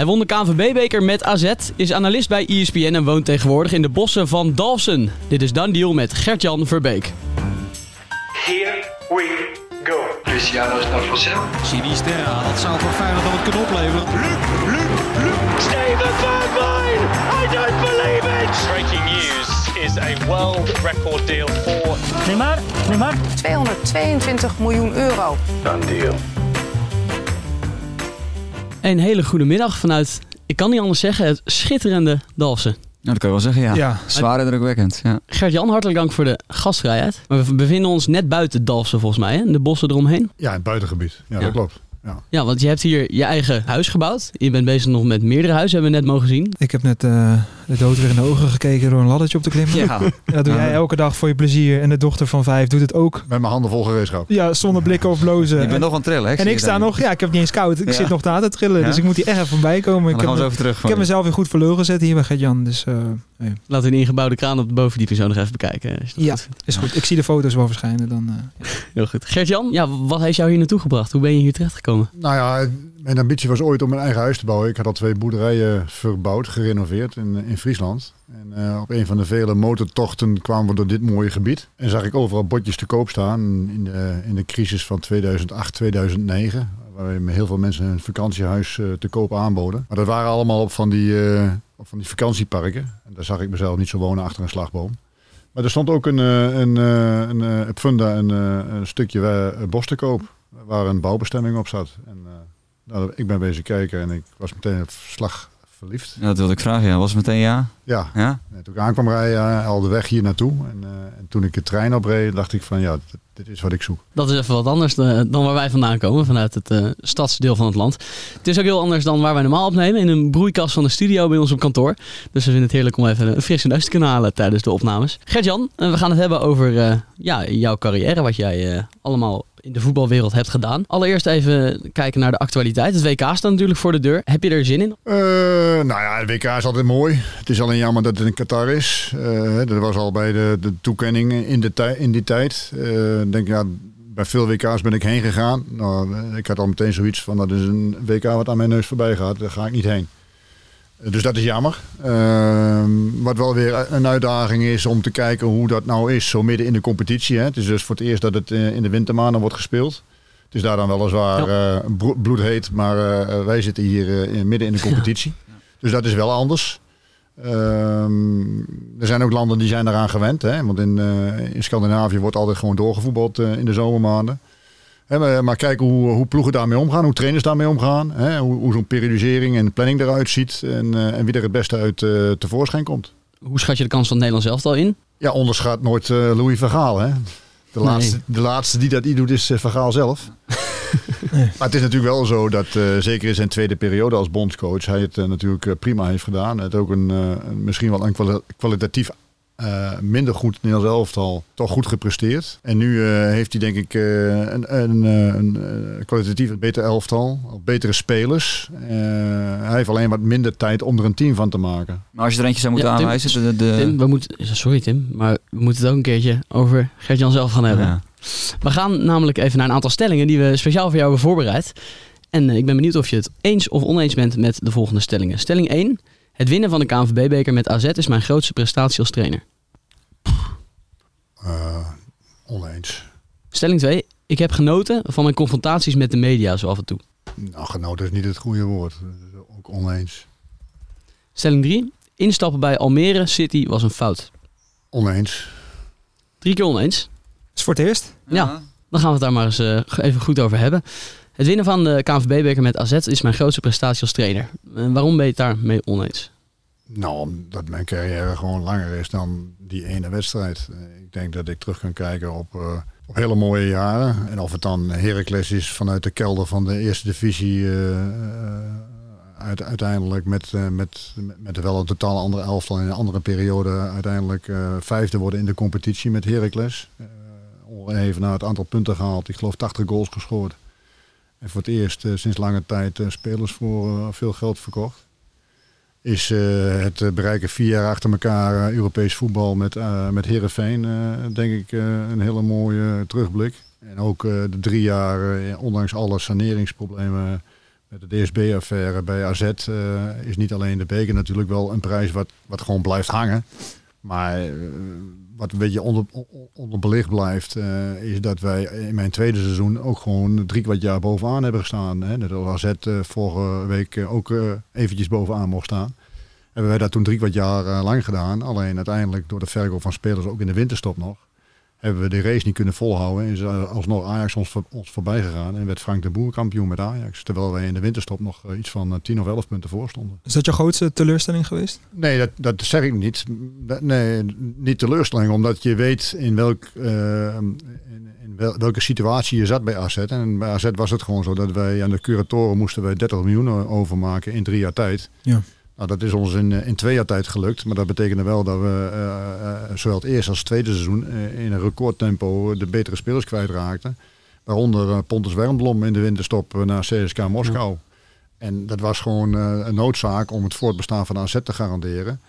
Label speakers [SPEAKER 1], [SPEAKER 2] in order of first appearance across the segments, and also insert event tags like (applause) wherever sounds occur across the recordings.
[SPEAKER 1] Hij won de KNVB-beker met AZ, is analist bij ESPN en woont tegenwoordig in de bossen van Dalfsen. Dit is Dan Deal met Gert-Jan Verbeek.
[SPEAKER 2] Here we go.
[SPEAKER 3] Cristiano is naar Marcel.
[SPEAKER 4] Sinisterra, dat zou voor Feyenoord dan het kunnen opleveren.
[SPEAKER 2] Luc, Luc, Luc. Steven Bergwijn. I don't believe it.
[SPEAKER 5] Breaking news is a world record deal for
[SPEAKER 6] Neymar, Neymar.
[SPEAKER 7] 222 miljoen euro.
[SPEAKER 3] Done deal.
[SPEAKER 1] Een hele goede middag vanuit, ik kan niet anders zeggen, het schitterende Dalfsen.
[SPEAKER 8] Nou, dat kan je wel zeggen, ja.
[SPEAKER 9] Ja.
[SPEAKER 8] Zwaar indrukwekkend, ja.
[SPEAKER 1] Gert-Jan, hartelijk dank voor de gastvrijheid. Maar we bevinden ons net buiten Dalfsen volgens mij, hè? in de bossen eromheen.
[SPEAKER 9] Ja, in het buitengebied. Ja,
[SPEAKER 1] Ja.
[SPEAKER 9] dat klopt. Ja.
[SPEAKER 1] Ja, want je hebt hier je eigen huis gebouwd. Je bent bezig nog met meerdere huizen, hebben we net mogen zien.
[SPEAKER 6] Ik heb net eh, de dood weer in de ogen gekeken door een laddertje op te klimmen.
[SPEAKER 8] Ja, (laughs)
[SPEAKER 6] Dat doe jij elke dag voor je plezier. En de dochter van vijf doet het ook.
[SPEAKER 9] Met mijn handen vol gereedschap.
[SPEAKER 6] Ja, zonder blikken of blozen.
[SPEAKER 8] je bent nog aan het trillen, hè?
[SPEAKER 6] en ik sta nog, ja, ik heb niet eens koud. Ik
[SPEAKER 8] Ja.
[SPEAKER 6] zit nog te aan te trillen.
[SPEAKER 8] Ja?
[SPEAKER 6] Dus ik moet hier echt even voorbij komen. Ik heb, me- ik heb mezelf weer goed voor lul gezet hier bij Gert-Jan. Dus eh, hey,
[SPEAKER 1] Laten we de ingebouwde kraan op de bovendieping zo nog even bekijken. Dat
[SPEAKER 6] Ja.
[SPEAKER 1] goed
[SPEAKER 6] is goed. Ik zie de foto's wel verschijnen. Dan, eh, (laughs)
[SPEAKER 1] Heel goed. Gert-Jan, ja, wat heeft jou hier naartoe gebracht? Hoe ben je hier terechtgekomen?
[SPEAKER 9] Nou ja, mijn ambitie was ooit om een eigen huis te bouwen. Ik had al twee boerderijen verbouwd, gerenoveerd in, in Friesland. En eh, op een van de vele motortochten kwamen we door dit mooie gebied. En zag ik overal bordjes te koop staan in de, in de crisis van 2008, 2009. Waarbij heel veel mensen hun vakantiehuis eh, te koop aanboden. Maar dat waren allemaal op van die, eh, van die vakantieparken. En daar zag ik mezelf niet zo wonen achter een slagboom. Maar er stond ook een, eh, een, een, Funda een, een stukje bos te koop. Waar een bouwbestemming op zat. En, nou, ik ben bezig kijken en ik was meteen op slag verliefd.
[SPEAKER 8] Ja, dat wilde ik vragen, ja. Was het meteen ja?
[SPEAKER 9] Ja,
[SPEAKER 8] Ja?
[SPEAKER 9] en toen ik aankwam rijden, eh, al de weg hier naartoe. En, eh, en toen ik de trein opreed, dacht ik van ja, dit, dit is wat ik zoek.
[SPEAKER 1] Dat is even wat anders eh, dan waar wij vandaan komen, vanuit het eh, stadsdeel van het land. Het is ook heel anders dan waar wij normaal opnemen, in een broeikas van de studio bij ons op kantoor. Dus we vinden het heerlijk om even een frisse neus te kunnen halen tijdens de opnames. Gert-Jan, we gaan het hebben over eh, ja, jouw carrière, wat jij eh, allemaal in de voetbalwereld hebt gedaan. Allereerst even kijken naar de actualiteit. Het WK staat natuurlijk voor de deur. Heb je er zin in?
[SPEAKER 9] Eh, nou ja, de WK is altijd mooi. Het is alleen jammer dat het in Qatar is. Eh, dat was al bij de, de toekenning in, de in die tijd. Ik denk ja, bij veel WK's ben ik heen gegaan. Nou, ik had al meteen zoiets van dat is een WK wat aan mijn neus voorbij gaat. Daar ga ik niet heen. Dus dat is jammer. Ehm, wat wel weer een uitdaging is om te kijken hoe dat nou is, zo midden in de competitie. Hè. Het is dus voor het eerst dat het eh, in de wintermaanden wordt gespeeld. Het is daar dan weliswaar eh, bro- bloedheet, maar eh, wij zitten hier in- midden in de competitie. Dus dat is wel anders. Ehm, er zijn ook landen die zijn eraan gewend. Hè? Want in, in Scandinavië wordt altijd gewoon doorgevoetbald in de zomermaanden. Hè, maar, maar kijken hoe, hoe ploegen daarmee omgaan, hoe trainers daarmee omgaan. Hè? Hoe, hoe zo'n periodisering en planning eruit ziet. En, eh, en wie er het beste uit eh, tevoorschijn komt.
[SPEAKER 1] Hoe schat je de kans van het Nederlands elftal in?
[SPEAKER 9] Ja, onderschat nooit eh, Louis Vergaal. Hè? De,
[SPEAKER 1] Nee.
[SPEAKER 9] laatste, de laatste die dat niet doet is Vergaal zelf. (laughs) Maar het is natuurlijk wel zo dat, uh, zeker in zijn tweede periode als bondscoach, hij het uh, natuurlijk prima heeft gedaan. Het ook een, misschien wel een kwali kwalitatief minder goed Nederlands elftal toch goed gepresteerd. En nu heeft hij denk ik een, een, een, een kwalitatief beter elftal, betere spelers. hij heeft alleen wat minder tijd om er een team van te maken.
[SPEAKER 8] Maar als je er eentje zou moeten ja, Tim, aanwijzen... De, de...
[SPEAKER 1] Tim, we moeten, sorry Tim, maar we moeten het ook een keertje over Gert-Jan zelf gaan hebben. Ja. We gaan namelijk even naar een aantal stellingen die we speciaal voor jou hebben voorbereid. En uh, ik ben benieuwd of je het eens of oneens bent met de volgende stellingen. Stelling 1. Het winnen van de KNVB-beker met AZ is mijn grootste prestatie als trainer.
[SPEAKER 9] Uh, oneens.
[SPEAKER 1] Stelling 2. Ik heb genoten van mijn confrontaties met de media zo af en toe.
[SPEAKER 9] Nou, genoten is niet het goede woord. Ook oneens.
[SPEAKER 1] Stelling 3. Instappen bij Almere City was een fout.
[SPEAKER 9] Oneens.
[SPEAKER 1] Drie keer oneens.
[SPEAKER 6] Is voor het eerst?
[SPEAKER 1] Ja. ja. Dan gaan we het daar maar eens uh, even goed over hebben. Het winnen van de KNVB-beker met AZ is mijn grootste prestatie als trainer. En waarom ben je het daarmee oneens?
[SPEAKER 9] Nou, omdat mijn carrière gewoon langer is dan die ene wedstrijd. Ik denk dat ik terug kan kijken op, uh, op hele mooie jaren. En of het dan Heracles is vanuit de kelder van de eerste divisie... Uh, uit, uiteindelijk met, uh, met, met wel een totaal andere elftal in een andere periode... uiteindelijk vijfde worden in de competitie met Heracles. even naar het aantal punten gehaald. Ik geloof 80 goals gescoord. En voor het eerst sinds lange tijd spelers voor veel geld verkocht is het bereiken vier jaar achter elkaar Europees voetbal met, met Heerenveen, denk ik, een hele mooie terugblik. En ook de drie jaar, ondanks alle saneringsproblemen, met de DSB-affaire bij AZ is niet alleen de beker natuurlijk wel een prijs wat, wat gewoon blijft hangen. Maar wat een beetje onder, onderbelicht blijft, uh, is dat wij in mijn tweede seizoen ook gewoon drie kwart jaar bovenaan hebben gestaan. Hè? Dat AZ vorige week ook eventjes bovenaan mocht staan. Hebben wij dat toen drie kwart jaar lang gedaan. Alleen uiteindelijk door de verkoop van spelers ook in de winterstop nog hebben we de race niet kunnen volhouden. En is alsnog Ajax ons, ons voorbij gegaan. En werd Frank de Boer kampioen met Ajax. Terwijl wij in de winterstop nog iets van 10 of 11 punten voor stonden.
[SPEAKER 6] Is dat je grootste teleurstelling geweest?
[SPEAKER 9] Nee, dat, dat zeg ik niet. Nee, niet teleurstelling. Omdat je weet in, welk, uh, in, in wel, welke situatie je zat bij AZ. En bij AZ was het gewoon zo dat wij aan de curatoren moesten wij 30 miljoen overmaken in drie jaar tijd.
[SPEAKER 6] Ja.
[SPEAKER 9] Nou, dat is ons in, in twee jaar tijd gelukt. Maar dat betekende wel dat we uh, uh, zowel het eerste als het tweede seizoen uh, in een recordtempo de betere spelers kwijtraakten. Waaronder Pontus Wernblom in de winterstop naar CSK Moskou. Ja. En dat was gewoon een noodzaak om het voortbestaan van AZ te garanderen.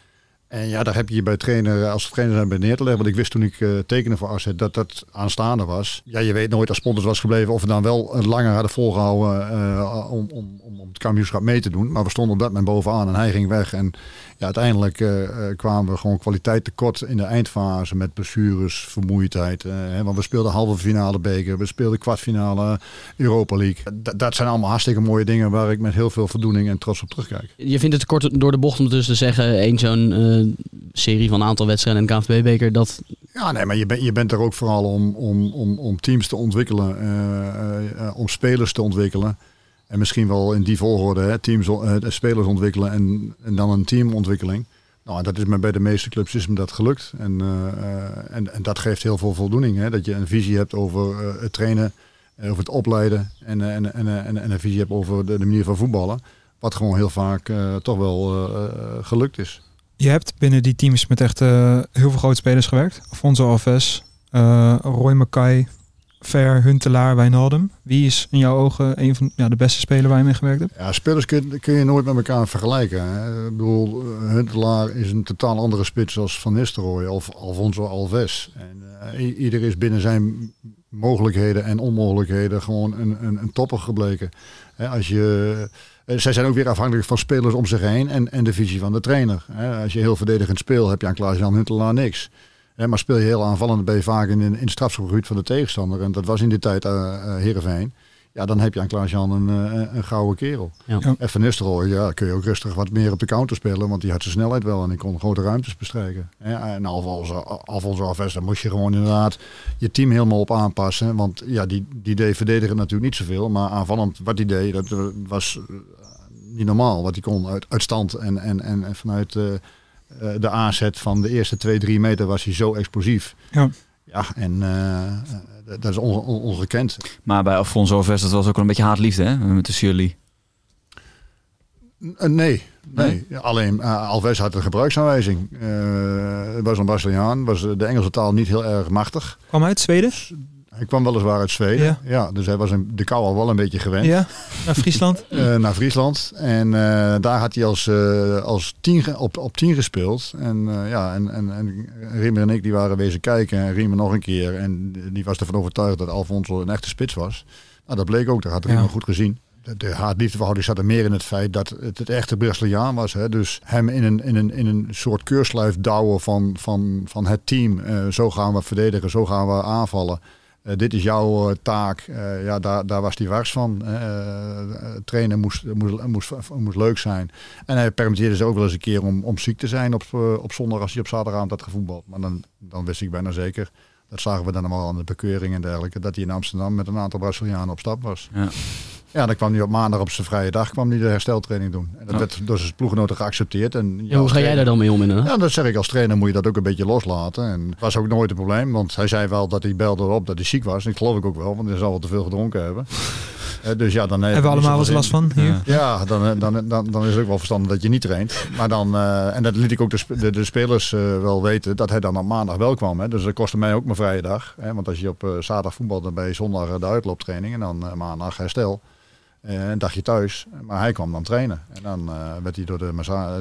[SPEAKER 9] En ja, daar heb je je bij trainer, als trainer zijn bij neer te leggen. Want ik wist toen ik uh, tekende voor AZ dat dat aanstaande was. Ja, je weet nooit als Pontus was gebleven of we dan wel langer hadden volgehouden uh, om, om, om het kampioenschap mee te doen. Maar we stonden op dat moment bovenaan en hij ging weg. En ja, uiteindelijk uh, kwamen we gewoon kwaliteit tekort in de eindfase met blessures, vermoeidheid. Hè, want we speelden halve finale beker, we speelden kwartfinale Europa League. D dat zijn allemaal hartstikke mooie dingen waar ik met heel veel voldoening en trots op terugkijk.
[SPEAKER 1] Je vindt het kort door de bocht om dus te zeggen, één zo'n serie van een aantal wedstrijden en KNVB-beker, dat...
[SPEAKER 9] Ja, nee, maar je, ben, je bent er ook vooral om, om, om, om teams te ontwikkelen, om spelers te ontwikkelen. En misschien wel in die volgorde, hè, teams, uh, spelers ontwikkelen en, en dan een teamontwikkeling. Nou, dat is me bij de meeste clubs is me dat gelukt. En, en, en dat geeft heel veel voldoening. Hè, dat je een visie hebt over het trainen, over het opleiden en, en, en, en, en een visie hebt over de, manier van voetballen. Wat gewoon heel vaak toch wel gelukt is.
[SPEAKER 6] Je hebt binnen die teams met echt heel veel grote spelers gewerkt. Afonso Alves, Roy Mackay, Ver, Huntelaar, Wijnaldum. Wie is in jouw ogen een van ja, de beste spelers waar je mee gewerkt hebt?
[SPEAKER 9] Ja, spelers kun, kun je nooit met elkaar vergelijken. Hè. Ik bedoel, Huntelaar is een totaal andere spits als Van Nistelrooy of Alfonso Alves. En, uh, ieder is binnen zijn mogelijkheden en onmogelijkheden gewoon een, een, topper gebleken. Hè, als je... Zij zijn ook weer afhankelijk van spelers om zich heen en, en de visie van de trainer. Als je heel verdedigend speelt, heb je aan Klaas-Jan Huntelaar niks. Maar speel je heel aanvallend, ben je vaak in, in het strafschopgebied van de tegenstander. En dat was in die tijd uh, uh, Heerenveen. Ja, dan heb je aan Klaas-Jan een, uh, een gouden kerel.
[SPEAKER 1] Ja.
[SPEAKER 9] En Van Nistelrooy, ja, kun je ook rustig wat meer op de counter spelen. Want die had zijn snelheid wel en die kon grote ruimtes bestrijken. En Alfonso, Alves, daar moest je gewoon inderdaad je team helemaal op aanpassen. Want ja, die, die deed verdedigen natuurlijk niet zoveel. Maar aanvallend wat die deed, dat was niet normaal. Wat hij kon uit, uit stand en, en, en, en vanuit uh, de aanzet van de eerste twee, drie meter was hij zo explosief.
[SPEAKER 6] Ja.
[SPEAKER 9] Ja, en uh, dat is on, on, ongekend.
[SPEAKER 8] Maar bij Alfonso Alves, dat was ook wel een beetje haatliefde, hè? Met de Shirley.
[SPEAKER 9] Nee, nee. nee. Alleen uh, Alves had een gebruiksaanwijzing. Uh, het was een Braziliaan, was de Engelse taal niet heel erg machtig.
[SPEAKER 6] Kwam uit Zweden?
[SPEAKER 9] Hij kwam weliswaar uit Zweden. Ja. ja dus hij was een, de kou al wel een beetje gewend.
[SPEAKER 6] Ja, naar Friesland.
[SPEAKER 9] uh, (laughs) naar Friesland. En uh, daar had hij als, uh, als tien, op, op tien gespeeld. En ja, en, en, en Riemer en ik die waren wezen kijken. En Riemer nog een keer. En die was ervan overtuigd dat Alfonso een echte spits was. Nou, dat bleek ook. Dat had Riemer ja. goed gezien. De, de haat-liefdeverhouding zat er meer in het feit dat het het echte Braziliaan was. Hè? Dus hem in een, in een, in een soort keurslijf douwen van, van, van het team. zo gaan we verdedigen, zo gaan we aanvallen. Uh, dit is jouw uh, taak. Uh, ja, daar, daar was hij wars van. trainen moest, moest, moest, moest leuk zijn. En hij permitteerde ze ook wel eens een keer om, om ziek te zijn op, op zondag als hij op zaterdagavond had gevoetbald. Maar dan, dan wist ik bijna zeker, dat zagen we dan allemaal aan de bekeuring en dergelijke, dat hij in Amsterdam met een aantal Brazilianen op stap was.
[SPEAKER 8] Ja.
[SPEAKER 9] Ja, dan kwam hij op maandag op zijn vrije dag kwam hij de hersteltraining doen. En dat ja. werd door zijn ploeggenoten geaccepteerd. En
[SPEAKER 1] ja, hoe ga jij daar dan mee om? Inderdaad?
[SPEAKER 9] Ja, dat zeg ik als trainer moet je dat ook een beetje loslaten. En het was ook nooit een probleem, want hij zei wel dat hij belde op dat hij ziek was. En dat geloof ik ook wel, want hij zal wel te veel gedronken hebben. Uh, (laughs) dus ja, dan
[SPEAKER 6] hebben we allemaal wel eens last van hier.
[SPEAKER 9] Ja, dan, dan, dan, dan is het ook wel verstandig dat je niet traint. Maar dan, uh, en dat liet ik ook de, de, de spelers uh, wel weten, dat hij dan op maandag wel kwam. Hè. Dus dat kostte mij ook mijn vrije dag. Hè. Want als je op zaterdag voetbalt, dan ben je zondag de uitlooptraining en dan maandag herstel. Uh, een dagje thuis, maar hij kwam dan trainen. En dan uh, werd hij door de,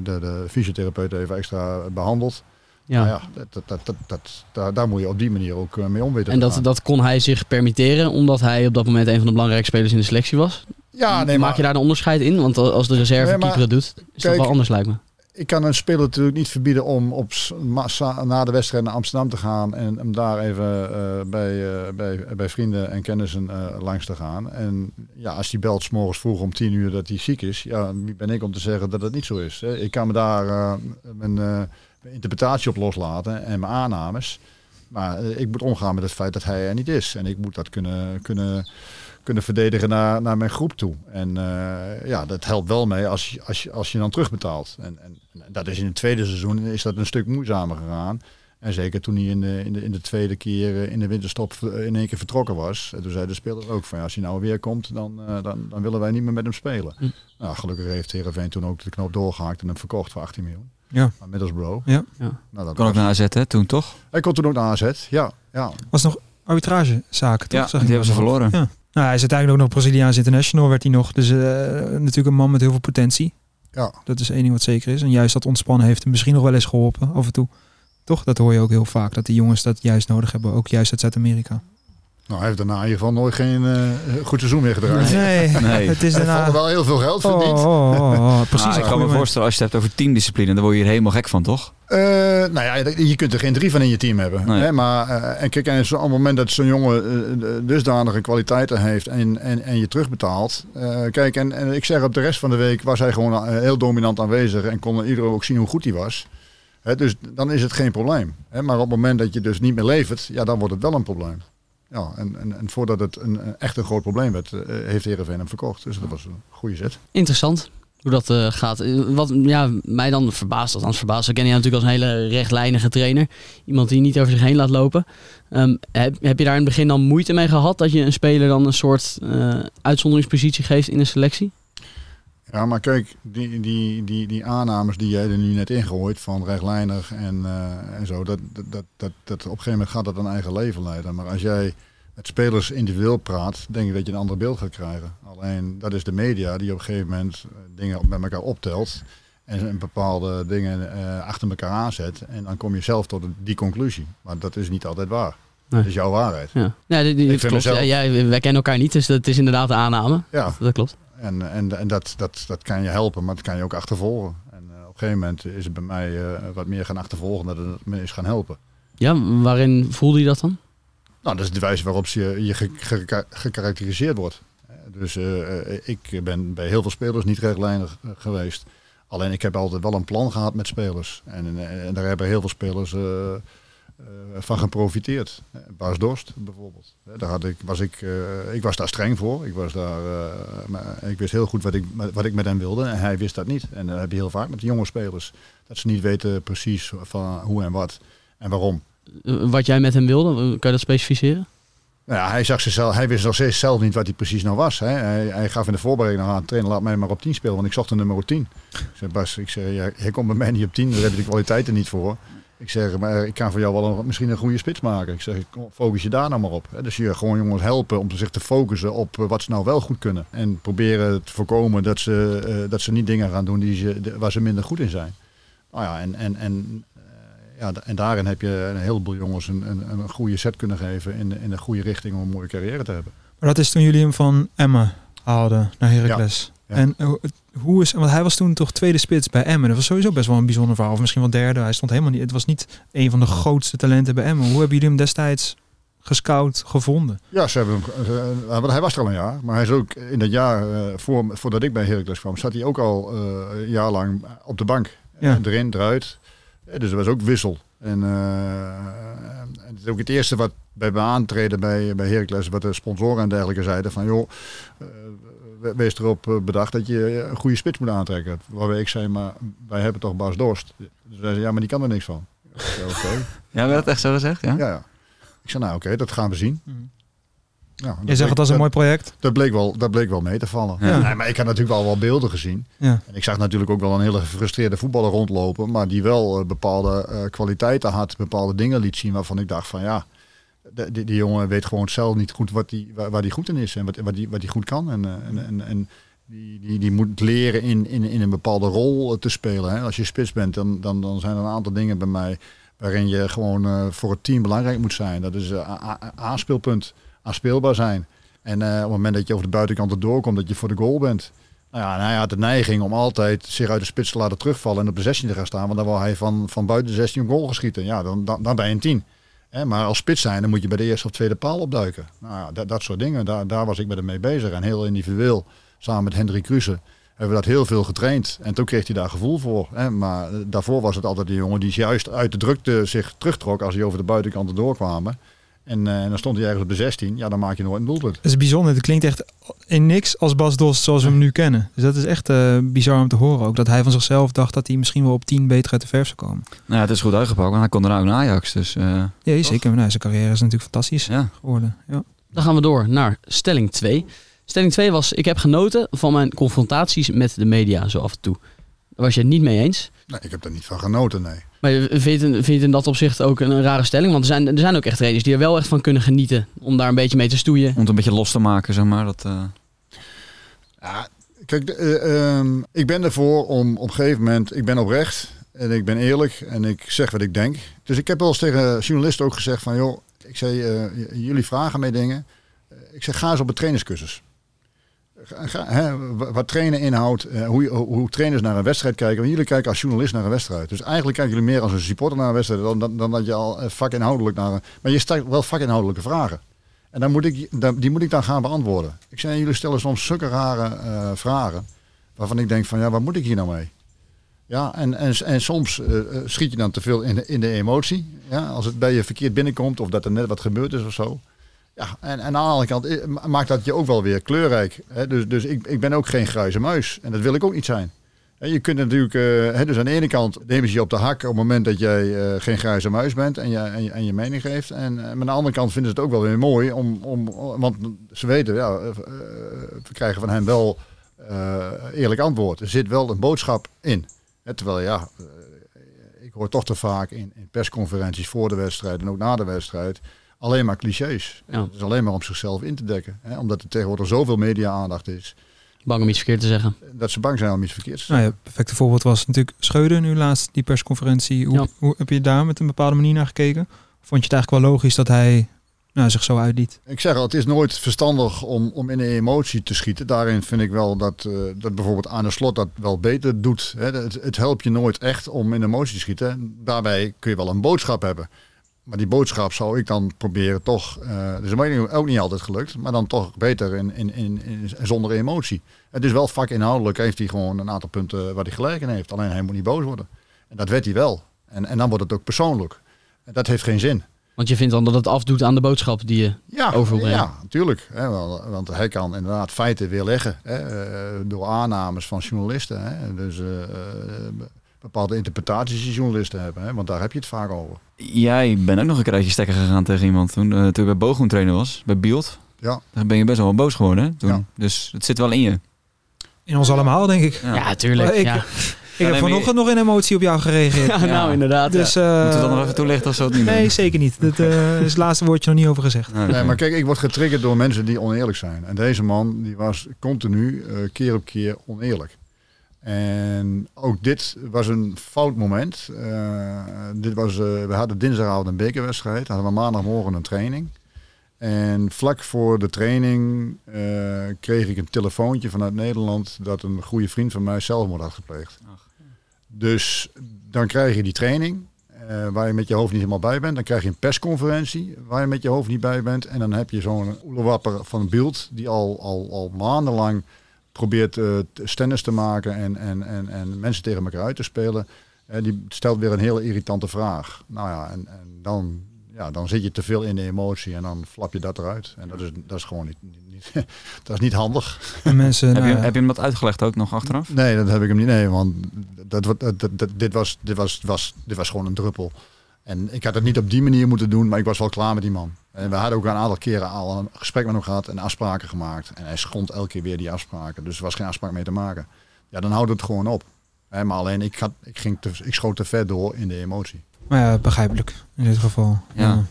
[SPEAKER 9] de, de fysiotherapeut even extra behandeld.
[SPEAKER 1] Ja.
[SPEAKER 9] Nou ja, dat, dat, dat, dat, daar, daar moet je op die manier ook mee om weten
[SPEAKER 1] En dat, dat kon hij zich permitteren, omdat hij op dat moment een van de belangrijke spelers in de selectie was?
[SPEAKER 9] Ja, nee,
[SPEAKER 1] Maak
[SPEAKER 9] maar
[SPEAKER 1] je daar een onderscheid in? Want als de reservekeeper
[SPEAKER 9] Nee, maar-
[SPEAKER 1] het doet, is dat
[SPEAKER 9] kijk,
[SPEAKER 1] wel anders lijkt me.
[SPEAKER 9] Ik kan een speler natuurlijk niet verbieden om op na de wedstrijd naar Amsterdam te gaan en hem daar even eh, bij, eh, bij, bij vrienden en kennissen eh, langs te gaan. En ja, als die belt morgens vroeg om tien uur dat hij ziek is, ja, wie ben ik om te zeggen dat het niet zo is. Hè? Ik kan me daar mijn, interpretatie op loslaten en mijn aannames. Maar ik moet omgaan met het feit dat hij er niet is. En ik moet dat kunnen, kunnen, kunnen verdedigen naar, naar mijn groep toe. En eh, ja, dat helpt wel mee als je, als je, als je dan terugbetaalt. En, en, en dat is in het tweede seizoen is dat een stuk moeizamer gegaan. En zeker toen hij in de, in de, in de tweede keer eh, in de winterstop eh, in één keer vertrokken was. En toen zei de speler ook van ja, als hij nou weer komt, dan, eh, dan, dan willen wij niet meer met hem spelen.
[SPEAKER 1] Hm.
[SPEAKER 9] Nou, gelukkig heeft Heerenveen toen ook de knoop doorgehaakt en hem verkocht voor 18 miljoen.
[SPEAKER 6] Ja.
[SPEAKER 9] Maar Middlesbrough.
[SPEAKER 6] Ja.
[SPEAKER 1] Ja.
[SPEAKER 9] Nou, dat
[SPEAKER 8] Kon ook naar AZ hè, toen toch?
[SPEAKER 9] Hij kon toen ook naar AZ, ja. ja.
[SPEAKER 6] Was nog arbitragezaken, toch?
[SPEAKER 8] Ja, die hebben ze verloren.
[SPEAKER 6] Ja. Nou, hij is uiteindelijk ook nog Braziliaans international, werd hij nog. Dus eh, natuurlijk een man met heel veel potentie.
[SPEAKER 9] Ja.
[SPEAKER 6] Dat is één ding wat zeker is. En juist dat ontspannen heeft hem misschien nog wel eens geholpen, af en toe. Toch? Dat hoor je ook heel vaak, dat die jongens dat juist nodig hebben. Ook juist uit Zuid-Amerika.
[SPEAKER 9] Nou, hij heeft daarna in ieder geval nooit geen eh, goed seizoen meer gedraaid.
[SPEAKER 6] Nee,
[SPEAKER 8] Nee. (laughs)
[SPEAKER 6] het is
[SPEAKER 9] Hij
[SPEAKER 6] daarna...
[SPEAKER 9] wel heel veel geld
[SPEAKER 6] Oh,
[SPEAKER 9] verdiend.
[SPEAKER 6] oh, oh, oh. Precies.
[SPEAKER 8] Ah,
[SPEAKER 6] een
[SPEAKER 8] ik kan me voorstellen, als je het hebt over teamdiscipline, dan word je hier helemaal gek van, toch?
[SPEAKER 9] Eh, nou ja, je kunt er geen drie van in je team hebben.
[SPEAKER 8] Nee.
[SPEAKER 9] Hè? Maar, eh, en kijk, en zo- op het moment dat zo'n jongen dusdanige kwaliteiten heeft en, en, en je terugbetaalt. eh, kijk, en, en ik zeg op de rest van de week was hij gewoon heel dominant aanwezig en kon iedereen ook zien hoe goed hij was. Hè, dus dan is het geen probleem. Hè? Maar op het moment dat je dus niet meer levert, ja, dan wordt het wel een probleem. Ja, en, en, en voordat het een, een- echt een groot probleem werd, eh, heeft Heerenveen hem verkocht. Dus dat was een goede zet.
[SPEAKER 1] Interessant hoe dat eh, gaat. Eh, Wat ja, mij dan verbaast, althans verbaast. We kennen je natuurlijk als een hele rechtlijnige trainer. Iemand die niet over zich heen laat lopen. Ehm, heb, heb je daar in het begin dan moeite mee gehad dat je een speler dan een soort eh, uitzonderingspositie geeft in de selectie?
[SPEAKER 9] Ja, maar kijk, die, die, die, die aannames die jij er nu net ingooit van rechtlijnig en, eh, en zo, dat, dat, dat, dat, op een gegeven moment gaat dat een eigen leven leiden. Maar als jij met spelers individueel praat, denk ik dat je een ander beeld gaat krijgen. Alleen dat is de media die op een gegeven moment eh, dingen met elkaar optelt en een bepaalde dingen eh, achter elkaar aanzet. En dan kom je zelf tot die conclusie. Maar dat is niet altijd waar.
[SPEAKER 1] Nee.
[SPEAKER 9] Dat is jouw waarheid.
[SPEAKER 1] Ja, ja
[SPEAKER 9] vind
[SPEAKER 1] klopt.
[SPEAKER 9] mezelf-
[SPEAKER 1] Ja, ja, wij kennen elkaar niet, dus dat is inderdaad de aanname.
[SPEAKER 9] Ja,
[SPEAKER 1] Dat klopt.
[SPEAKER 9] En, en, en dat, dat, dat kan je helpen, maar dat kan je ook achtervolgen. En eh, op een gegeven moment is het bij mij eh, wat meer gaan achtervolgen dan het me is gaan helpen.
[SPEAKER 1] Ja, waarin voelde je dat dan?
[SPEAKER 9] Nou, dat is de wijze waarop je, je ge- ge- gekarakteriseerd wordt. Dus eh, ik ben bij heel veel spelers niet rechtlijnig geweest. Alleen ik heb altijd wel een plan gehad met spelers. En, eh, en daar hebben heel veel spelers van geprofiteerd. Eh, Bas Dorst bijvoorbeeld. Eh, Daar had ik, was ik, eh, ik was daar streng voor. Ik, was daar, eh, maar ik wist heel goed wat ik, wat ik met hem wilde. En hij wist dat niet. En dat heb je heel vaak met jonge spelers. Dat ze niet weten precies van hoe en wat en waarom.
[SPEAKER 1] Eh, Wat jij met hem wilde, kan je dat specificeren?
[SPEAKER 9] Nou ja, hij, zag zichzelf, hij wist nog steeds zelf niet wat hij precies nou was. Hè. Hij, hij gaf in de voorbereiding nog aan, trainer laat mij maar op 10 spelen, want ik zocht een nummer 10. Ik zei, Bas, ik zeg, ja, jij komt bij mij niet op 10, daar heb je de kwaliteiten niet voor. Ik zeg, maar ik kan voor jou wel een, misschien een goede spits maken. Ik zeg, focus je daar nou maar op. Dus je gewoon jongens helpen om zich te focussen op eh, wat ze nou wel goed kunnen. En proberen te voorkomen dat ze, eh, dat ze niet dingen gaan doen die ze, waar ze minder goed in zijn. Nou ja, en, en, en, eh, ja, en daarin heb je een heleboel jongens een, een, een goede set kunnen geven in, in de goede richting om een mooie carrière te hebben.
[SPEAKER 6] Maar dat is toen jullie hem van Emma haalden naar Heracles.
[SPEAKER 9] Ja.
[SPEAKER 6] En eh, hoe is, want hij was toen toch tweede spits bij Emmen. Dat was sowieso best wel een bijzonder verhaal. Of misschien wel derde. Hij stond helemaal niet. Het was niet een van de grootste talenten bij Emmen. Hoe hebben jullie hem destijds gescout, gevonden?
[SPEAKER 9] Ja, ze hebben hem, want hij was er al een jaar. Maar hij is ook in dat jaar, voor, voordat ik bij Heracles kwam, zat hij ook al een jaar lang op de bank.
[SPEAKER 6] Ja.
[SPEAKER 9] Eh, erin, eruit. Dus er was ook wissel. En, en het is ook het eerste wat bij mijn aantreden bij, bij Heracles, wat de sponsoren en dergelijke zeiden van joh, wees erop eh, bedacht dat je een goede spits moet aantrekken. Waarbij ik zei, maar wij hebben toch Bas Dorst. Dus hij zei, ja, maar die kan er niks van. Zei, oké. (laughs)
[SPEAKER 8] Ja, werd dat echt zo gezegd? Ja?
[SPEAKER 9] Ja, ja. Ik zei, nou oké, dat gaan we zien.
[SPEAKER 6] Mhm.
[SPEAKER 9] Ja, dat
[SPEAKER 6] Je
[SPEAKER 9] bleek-
[SPEAKER 6] zegt het als een
[SPEAKER 9] dat-
[SPEAKER 6] mooi project.
[SPEAKER 9] Dat bleek wel, dat bleek wel mee te vallen.
[SPEAKER 8] Ja.
[SPEAKER 9] Nee, maar ik had natuurlijk al wel beelden gezien.
[SPEAKER 6] Ja.
[SPEAKER 9] En ik zag natuurlijk ook wel een hele gefrustreerde voetballer rondlopen. Maar die wel eh, bepaalde eh, kwaliteiten had. Bepaalde dingen liet zien waarvan ik dacht van ja. Die, jongen weet gewoon zelf niet goed wat die, waar, waar die goed in is. En wat, wat, die, wat die goed kan. En, eh, en, en, en die, die, die moet leren in, in, in een bepaalde rol eh, te spelen. Hè. Als je spits bent, dan, dan, dan zijn er een aantal dingen bij mij. Waarin je gewoon eh, voor het team belangrijk moet zijn. Dat is eh, a- a- aanspeelpunt. Aanspeelbaar zijn. En eh, op het moment dat je over de buitenkant erdoor komt, dat je voor de goal bent. Nou ja, hij had de neiging om altijd zich uit de spits te laten terugvallen en op de 16 te gaan staan. Want dan wil hij van, van buiten de 16 een goal geschieten. Ja, dan, dan, dan ben je een 10. Maar als spits zijn, dan moet je bij de eerste of tweede paal opduiken. Nou dat, dat soort dingen, daar, daar was ik met hem mee bezig. En heel individueel, samen met Hendrik Kruse, hebben we dat heel veel getraind. En toen kreeg hij daar gevoel voor. Hè. Maar eh, daarvoor was het altijd een jongen die juist uit de drukte zich terugtrok als hij over de buitenkant erdoor kwamen. En, eh, en dan stond hij ergens op de 16. Ja, dan maak je nooit een doelpunt.
[SPEAKER 6] Het is bijzonder. Het klinkt echt in niks als Bas Dost zoals we hem nu kennen. Dus dat is echt eh, bizar om te horen ook. Dat hij van zichzelf dacht dat hij misschien wel op 10 beter uit de verf zou komen.
[SPEAKER 8] Nou, ja, het is goed uitgepakt, want hij kon daarna ook naar Ajax. Dus eh,
[SPEAKER 6] Ja, zeker. Nou, zijn carrière is natuurlijk fantastisch
[SPEAKER 8] ja.
[SPEAKER 6] geworden. Ja.
[SPEAKER 1] Dan gaan we door naar stelling 2. Stelling 2 was, ik heb genoten van mijn confrontaties met de media zo af en toe. Daar was je het niet mee eens.
[SPEAKER 9] Nee, ik heb er niet van genoten, nee.
[SPEAKER 1] Maar vind je, het, vind je het in dat opzicht ook een, een rare stelling? Want er zijn, er zijn ook echt trainers die er wel echt van kunnen genieten. Om daar een beetje mee te stoeien.
[SPEAKER 8] om het een beetje los te maken, zeg maar. Dat, eh,
[SPEAKER 9] Ja, kijk, eh, ehm, ik ben ervoor om op een gegeven moment, ik ben oprecht en ik ben eerlijk en ik zeg wat ik denk. Dus ik heb wel eens tegen journalisten ook gezegd van, joh, ik zei, eh, jullie vragen mij dingen. Eh, Ik zeg, ga eens op een trainerscursus. Wat trainen inhoudt, eh, hoe, hoe trainers naar een wedstrijd kijken. Want jullie kijken als journalist naar een wedstrijd. Dus eigenlijk kijken jullie meer als een supporter naar een wedstrijd dan, dan, dan dat je al eh, vakinhoudelijk naar een... Maar je stelt wel vakinhoudelijke vragen. En dan moet ik, die moet ik dan gaan beantwoorden. Ik zei, jullie stellen soms zulke rare eh, vragen. Waarvan ik denk van, ja, wat moet ik hier nou mee? Ja, en, en, en soms schiet je dan te veel in in de emotie. Ja, als het bij je verkeerd binnenkomt of dat er net wat gebeurd is of zo. Ja, en, aan de andere kant eh, ma- maakt dat je ook wel weer kleurrijk. Hè? Dus, dus ik, ik ben ook geen grijze muis. En dat wil ik ook niet zijn. Je kunt natuurlijk, eh, hè, dus aan de ene kant nemen ze je op de hak op het moment dat jij eh, geen grijze muis bent en je, en je, en je mening geeft. En, maar aan de andere kant vinden ze het ook wel weer mooi, om, om, want ze weten, ja, we krijgen van hen wel eerlijk antwoord. Er zit wel een boodschap in. Hè, terwijl ja, ik hoor toch te vaak in persconferenties voor de wedstrijd en ook na de wedstrijd alleen maar clichés.
[SPEAKER 1] Ja.
[SPEAKER 9] Het is alleen maar om zichzelf in te dekken. Hè, omdat er tegenwoordig zoveel media-aandacht is,
[SPEAKER 1] Bang om iets verkeerd te zeggen.
[SPEAKER 9] dat ze bang zijn om iets verkeerds te
[SPEAKER 6] Nou ja, het perfecte voorbeeld was natuurlijk Schreuder nu laatst, die persconferentie. Hoe,
[SPEAKER 1] Ja.
[SPEAKER 6] hoe heb je daar met een bepaalde manier naar gekeken? Vond je het eigenlijk wel logisch dat hij nou, zich zo uitliet?
[SPEAKER 9] Ik zeg al, het is nooit verstandig om, om in een emotie te schieten. Daarin vind ik wel dat, eh, dat bijvoorbeeld aan de slot dat wel beter doet. Hè. Het, het helpt je nooit echt om in emotie te schieten. Daarbij kun je wel een boodschap hebben. Maar die boodschap zou ik dan proberen toch, eh dus dat is ook niet altijd gelukt, maar dan toch beter in, in, in, in- zonder emotie. Het is wel vakinhoudelijk, heeft hij gewoon een aantal punten waar hij gelijk in heeft. Alleen hij moet niet boos worden. En dat werd hij wel. En, en dan wordt het ook persoonlijk. En dat heeft geen zin.
[SPEAKER 1] Want je vindt dan dat het afdoet aan de boodschap die je
[SPEAKER 9] Ja,
[SPEAKER 1] over wil brengen.
[SPEAKER 9] ja natuurlijk. Want hij kan inderdaad feiten weerleggen hè, eh, door aannames van journalisten. Hè, dus eh, bepaalde interpretaties die journalisten hebben. Hè, want daar heb je het vaak over.
[SPEAKER 8] Jij bent ook nog een keertje stekker gegaan tegen iemand toen, eh, toen je bij Bochum trainer was, bij Bielt.
[SPEAKER 9] Ja.
[SPEAKER 8] Daar ben je best wel wel boos geworden hè, toen.
[SPEAKER 9] Ja.
[SPEAKER 8] Dus het zit wel in je.
[SPEAKER 6] In ons allemaal, denk ik.
[SPEAKER 8] Ja.
[SPEAKER 1] Ja, tuurlijk.
[SPEAKER 6] Ik-
[SPEAKER 1] ja.
[SPEAKER 6] Ik heb (laughs) vanochtend nog in emotie op jou gereageerd.
[SPEAKER 1] Ja, nou inderdaad.
[SPEAKER 6] Dus,
[SPEAKER 1] ja.
[SPEAKER 6] eh,
[SPEAKER 8] Moeten we dat nog even toelichten of zo het niet
[SPEAKER 6] Nee,
[SPEAKER 8] doen?
[SPEAKER 6] zeker niet. Dat (laughs) eh, is het laatste woordje nog niet over gezegd.
[SPEAKER 8] Nee,
[SPEAKER 9] maar kijk, ik word getriggerd door mensen die oneerlijk zijn. En deze man die was continu, eh, keer op keer oneerlijk. En ook dit was een fout moment. Eh, dit was, eh, we hadden dinsdagavond een bekerwedstrijd. Hadden we maandagmorgen een training. En vlak voor de training eh, kreeg ik een telefoontje vanuit Nederland dat een goede vriend van mij zelfmoord had gepleegd. Dus dan krijg je die training waar je met je hoofd niet helemaal bij bent. Dan krijg je een persconferentie waar je met je hoofd niet bij bent. En dan heb je zo'n oelewapper van beeld die al, al, al maandenlang probeert t- stennis te maken en, en, en, en mensen tegen elkaar uit te spelen. Eh, die stelt weer een hele irritante vraag. Nou ja, en, en dan, ja, dan zit je te veel in de emotie en dan flap je dat eruit. En dat is, dat is gewoon niet, niet, niet- (laughs) dat is niet handig.
[SPEAKER 6] En mensen,
[SPEAKER 8] heb,
[SPEAKER 6] nou
[SPEAKER 8] je,
[SPEAKER 6] ja,
[SPEAKER 8] heb je hem dat uitgelegd ook nog achteraf?
[SPEAKER 9] Nee, dat heb ik hem niet. Nee, want dat, wordt- dat, dat, dat- dit, was, dit, was, was, dit was gewoon een druppel. En ik had het niet op die manier moeten doen, maar ik was wel klaar met die man. En we hadden ook een aantal keren al een gesprek met hem gehad en afspraken gemaakt. En hij schond elke keer weer die afspraken. Dus er was geen afspraak mee te maken. Ja, dan houdt het gewoon op. Hè, maar alleen ik, had, ik, ging te, ik schoot te ver door in de emotie.
[SPEAKER 6] maar ja, begrijpelijk in dit geval.
[SPEAKER 8] Ja.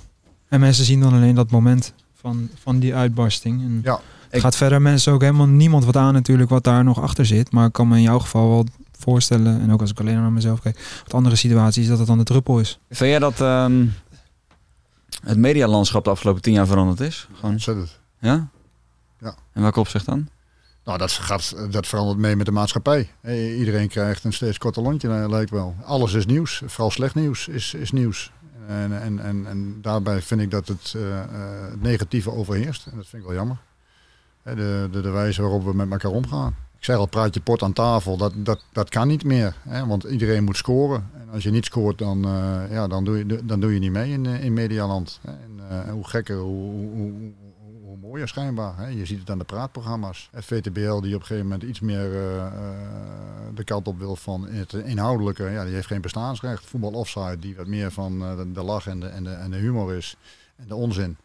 [SPEAKER 6] En mensen zien dan alleen dat moment van, van die uitbarsting. En
[SPEAKER 9] Ja,
[SPEAKER 6] het gaat verder mensen ook helemaal niemand wat aan natuurlijk wat daar nog achter zit. Maar ik kan me in jouw geval wel voorstellen, en ook als ik alleen naar mezelf kijk, wat andere situaties, dat het dan de druppel is.
[SPEAKER 8] Vind jij dat ehm, het medialandschap de afgelopen tien jaar veranderd is? Gewoon,
[SPEAKER 9] ontzettend.
[SPEAKER 8] ja?
[SPEAKER 9] Ja.
[SPEAKER 8] En welke opzicht dan?
[SPEAKER 9] Nou, dat, gaat, dat verandert mee met de maatschappij. Iedereen krijgt een steeds korter lontje, eh, lijkt wel. Alles is nieuws. Vooral slecht nieuws is, is nieuws. En, en, en, en daarbij vind ik dat het, eh, eh, het negatieve overheerst. En dat vind ik wel jammer. Hè, De, de, de wijze waarop we met elkaar omgaan. Ik zei al, praat je pot aan tafel, dat, dat, dat kan niet meer. Hè, want iedereen moet scoren. En als je niet scoort, dan, eh, ja, dan, doe, je, dan doe je niet mee in, eh, in Medialand. En, eh, hoe gekker, hoe, hoe, hoe, hoe- mooier schijnbaar. Hè. Je ziet het aan de praatprogramma's. Het VTBL die op een gegeven moment iets meer eh, de kant op wil van het inhoudelijke. Ja, die heeft geen bestaansrecht. Voetbal offside, die wat meer van de, de lach en de, en, de, en de humor is. En de onzin.